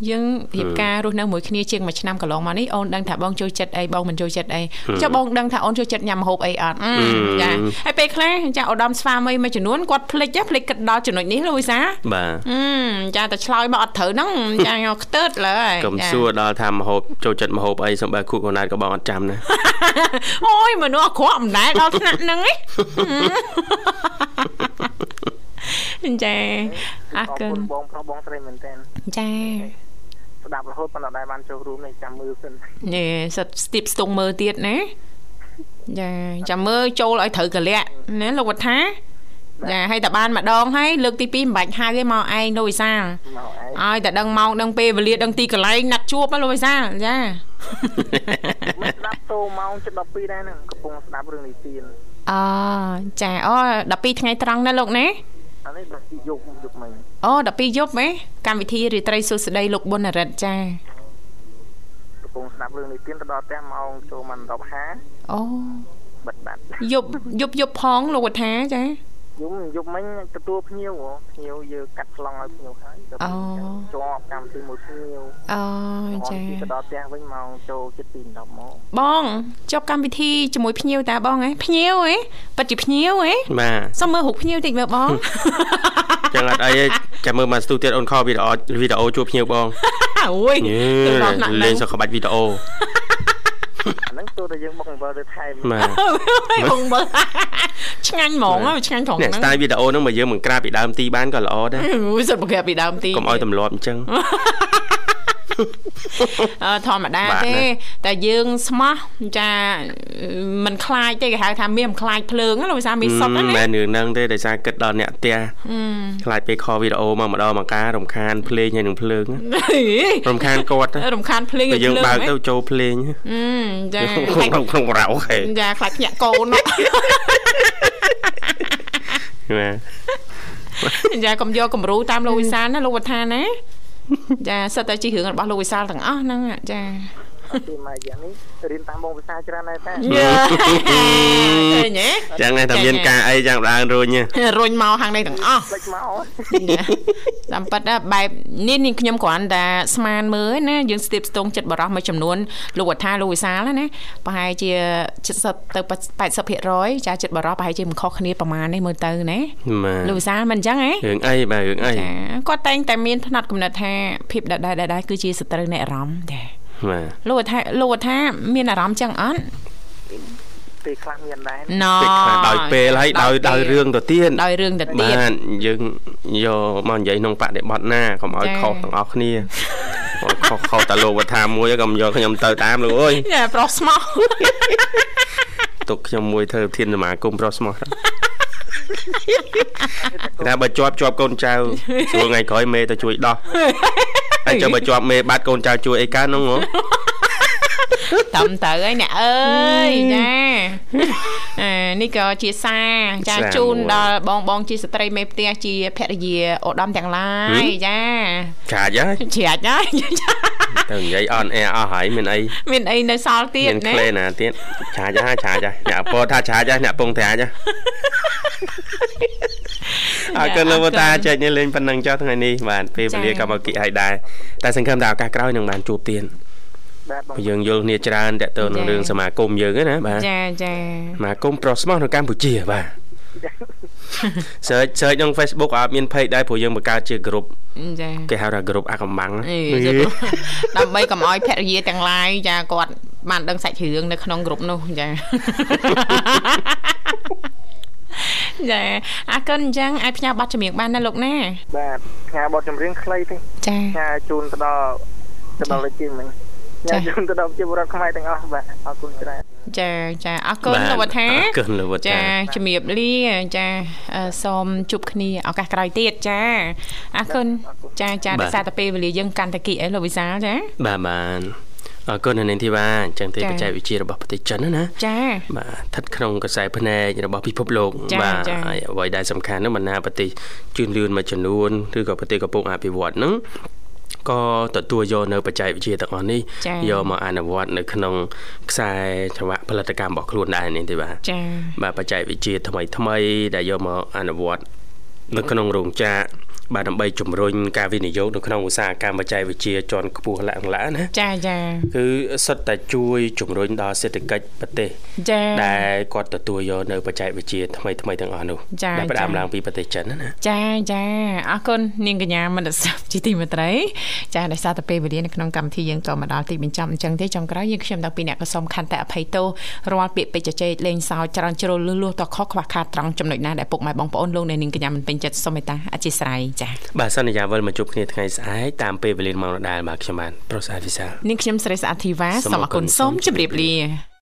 យើងរៀបការរស់នៅមួយគ្នាជាងមួយឆ្នាំកន្លងមកនេះអូនដឹងថាបងចូលចិត្តអីបងមិនចូលចិត្តអីចុះបងដឹងថាអូនចូលចិត្តញ៉ាំម្ហូបអីអត់អឺចាហើយពេលខ្លះចាឧត្តមស្វាមីមួយចំនួនគាត់ភ្លេចហ៎ភ្លេចគិតដល់ចំណុចនេះលូវីសាបាទអឺចាតែឆ្លើយមកអត់ត្រូវហ្នឹងចាខ្ទើតលើហើយកុំសួរដល់ថាមហូបចូលចិត្តមហូបអីសំបើគូកូណាតក៏បងអត់ចាំណាអូយមនុស្សអក្រក់មិនដែលដល់ថ្នាក់ហ្នឹងឯងចាអរគុណបងប្រុសបងស្រីមែនតើចា ស្ដាប់រហូតប៉ុន្តែដែរបានចូលរួមនេះចាំមើលសិននេះសិតស្ទាបស្ទង់មើលទៀតណាចាចាំមើលចូលឲ្យត្រូវកលៈណាលោកវត្ថាចាឲ្យតែបានម្ដងហើយលើកទី2មិនបាច់ហៅទេមកឯងលោកវិសាលមកឯងឲ្យតែដឹងម៉ោងដឹងពេលវេលាដឹងទីកន្លែងណាត់ជួបណាលោកវិសាលចាមិនស្ដាប់តោម៉ោងជិត12ដែរហ្នឹងកំពុងស្ដាប់រឿងនីតិនអូចាអូ12ថ្ងៃត្រង់ណាលោកណាអានេះដល់ទីយកយកមិញ អូ12យប់ហ៎កម្មវិធីរាត្រីសុស្ដីលោកប៊ុនរិទ្ធចាកំពុងស្ដាប់រឿងនេះទៀតទៅដល់ផ្ទះម៉ោងចូលម៉ោង10:50អូបិទបាត់យប់យប់យប់ផងលោកវុធាចា យំយប់មិញទទួលភ្ញៀវហ៎ភ្ញៀវយើងកាត់ខ្លងឲ្យភ្ញៀវហើយទៅអូជាប់កម្មវិធីមួយភ្ញៀវអូចាទៅដល់ផ្ទះវិញម៉ោងចូលជិត2 10ម៉ោងបងចប់កម្មវិធីជាមួយភ្ញៀវតាបងហ៎ភ្ញៀវហ៎ពិតជាភ្ញៀវហ៎បាទសុំមើលរូបភ្ញៀវតិចមើលបងចឹងអត់អីទេចាំមើលមកស្ទូទៀតអូនខលវីដេអូវីដេអូជួបភ្ញៀវបងអូយយេទៅដល់ណាស់លេហ្នឹងងសក្បាច់វីដេអូ អាហ្នឹងទោះតែយើងបុកអំបិលទៅថែមបាទអូយបងមើលឆ្ងាញ់ហ្មងហ៎ឆ្ងាញ់ត្រង់អ្នកហ្នឹងស្ទាយវីដេអូហ្នឹងមកយើងបង្ក្រាបពីដើមទីបានក៏ល្អដែរអូយសិតបង្ក្រាបពីដើមទីកុំឲ្យទម្លាប់អញ្ចឹងអឺ ធម្មតាបាទទេណាតែយើងស្មោះចាមិនខ្លាចទេគេហៅថាមានមិនខ្លាចភ្លើងណាលោកវិសាមានសុតណាមិនមែនរឿងហ្នឹងទេដោយសារគិតដល់អ្នកផ្ទះអឺខ្លាចពេលខលវីដេអូមកម្ដងមកការរំខានភ្លេងហើយនឹងភ្លើងណារំខានគាត់ណារំខានភ្លេងពេលយើងបើកទៅហ៎ចូលភ្លេងអឺចាក្នុងក្នុងរោហេចាខ្លាចភ្ញាក់កូននោះបាទចាកុំយកគំរូតាមលោកវិសាលណាលោកវត្ថាណា ចាសិតតែជារឿងរបស់លោកវិសាលទាំងអស់ហ្នឹងចា ពីម៉ែយ៉ាងនេះរៀនតាមបងភាសាច្រើនដែរតាយេឃើញទេចឹងតែមានការអីយ៉ាងដើមរុញរុញមកខាងនេះទាំងអស់ផ្លេចមកតាមពិតណាបែបនេះនេះខ្ញុំគ្រាន់តែស្មានមើលណាយើងស្ទាបស្ទងចិត្តបរោះមួយចំនួនលោកវត្ថាលោកវិសាលណាប្រហែលជា70ទៅ80%ចាចិត្តបរោះប្រហែលជាមិនខុសគ្នាប្រហែលនេះមើលទៅណាបាលោកទវិសាលមិនអញ្ចឹងហ៎រឿងអីបាទរឿងអីចាគាត់តែងតែមានផ្នែកកំណត់ថាភាពដដែលដដែលគឺជាសត្រូវនៃអារម្មណ៍ចា បាទលោកថាលោកថាមានអារម្មណ៍ចឹងអត់ពេលខ្លះមានដែរណពេលខ្លះដោយពេលហើយដោយដោយរឿងទៅទៀតដោយរឿងទៅទៀតបាទយើងយកមកនិយាយក្នុងបដិបត្តិណាកុំឲ្យចា៎ខុសទាំងអស់គ្នាអូខុសខុសតែលោកវត្ថាមួយកុំយកខ្ញុំទៅតាមលោកអើយចាប្រុសស្មោះទុកខ្ញុំមួយធ្វើធានសមាគមប្រុសស្មោះទៅតែបើជាប់ជាប់កូនចៅស្រួលថ្ងៃក្រោយមេទៅជួយដោះ ហើយចាំបើជាប់មេបាត់កូនចៅជួយអីកើតនោះហ៎តាមទៅហើយអ្នកអើយចាអានេះក៏ជាសារចាសារជូនមួយដល់បងបងជាស្ត្រីមេផ្ទះជាភរិយាឧត្តមទាំងឡាយចាចាច់ហើយជ្រាច់ហើយទៅនិយាយអនអែអស់ហើយមានអីមានអីនៅសល់ទៀតមានណាក្លេណាទៀតឆាច់ហើយឆាច់ហើយអ្នកអពតថាឆាច់ហើយអ្នកពងត្រាច់ហើយ អរគុណលោកវតាចែកនេះលេងប៉ុណ្ណឹងចុះថ្ងៃនេះបាទពេលវេលាកម្មវិធីឲ្យដែរតែសង្ឃឹមថាឱកាសក្រោយនឹងបានជួបទៀតបាទបងព្រោះយើងយល់គ្នាច្រើនតើតើនឹងរឿងសមាគមយើងហ្នឹងណាបាទចាចាសមាគមប្រុសស្មោះនៅកម្ពុជាបាទ search search ក្នុង Facebook អត់មាន page ដែរព្រោះយើងបង្កើតជា group ចាគេហៅថា group អាកំបាំងអេចាដើម្បីកុំឲ្យភរិយាទាំងឡាយចាគាត់បានដឹងសាច់រឿងនៅក្នុងក្រុមនោះចា ចាអរគុណអញ្ចឹងអាចផ្ញើប័ណ្ណចម្រៀងបានណាលោកណាបាទផ្ញើបទចម្រៀងខ្លីទេចាផ្ញើជូនទៅដល់ទៅដល់រាជាមិញផ្ញើជូនទៅដល់ប្រជាពលរដ្ឋខ្មែរទាំងអស់បាទអរគុណច្រើនចាចាអរគុណបាទលោកវត្ថាអរគុណលោកវត្ថាចាជំរាបលាចាអឺសូមជួបគ្នាឱកាសក្រោយទៀតចាអរគុណចាចាបាទដោយសារតែពេលវេលាយើងកាន់តែគីអីលោកវិសាលចាបាទបាន អរគុណនៅនាងធីវ៉ាអញ្ចឹងទេចា៎បច្ចេកវិទ្យារបស់ប្រទេសចិនណាណាចាបាទស្ថិតក្នុងកសែភ្នែករបស់ពិភពលោកចា៎បាទចា៎ហើយអ្វីដែលសំខាន់នោះបណ្ដាប្រទេសជឿនលឿនមួយចំនួនឬក៏ប្រទេសកំពុងអភិវឌ្ឍហ្នឹងក៏ទទួលយកនៅបច្ចេកវិទ្យាទាំងអស់នេះចា៎យកមកអនុវត្តនៅក្នុងខ្សែចង្វាក់ផលិតកម្មរបស់ខ្លួនដែរនេះទេបាទចាបាទបច្ចេកវិទ្យាថ្មីថ្មីដែលយកមកអនុវត្តនៅក្នុងរោងចក្រ បាទដើម្បីជំរុញការវិនិយោគនៅក្នុងឧស្សាហកម្មបច្ចេកវិទ្យាជាន់ខ្ពស់ឡើងឡើងណាចាចាគឺសុទ្ធតែជួយជំរុញដល់សេដ្ឋកិច្ចប្រទេសចាដែលគាត់ទទួលយកនៅបច្ចេកវិទ្យាថ្មីថ្មីទាំងអស់នោះចា៎ដែលផ្ដើមចា៎ឡើងពីប្រទេសចិនណាណាចាចាអរគុណនាងកញ្ញាមនស្សជាទីមេត្រីចាដោយសារតែពេលវេលានៅក្នុងកម្មវិធីយើងក៏មកដល់ទីបញ្ចប់អញ្ចឹងទេចុងក្រោយយើងខ្ញុំទាំងពីរអ្នកក៏សូមខន្តិអភ័យទោសរាល់ពាក្យពេចន៍ជជែកលេងសើចច្រើនជ្រុលលឺលួសតខុសខ្វះខាតត្រង់ចំណុចណាដែលពុកម៉ែបងប្អូនលោកអ្នកនាងកញ្ញាមិនពេញចិត្តសូមមេត្តាអធិស្ឋានចាបាទសន្យាវិលមកជួបគ្នាថ្ងៃស្អែកតាមពេលវេលាម៉ោងដដែលបាទខ្ញុំបាទប្រុសអាវិសាលនាងខ្ញុំស្រីស្អាតធីវ៉ាសូមសូមអអររគុគុណណសូមជម្រាបលា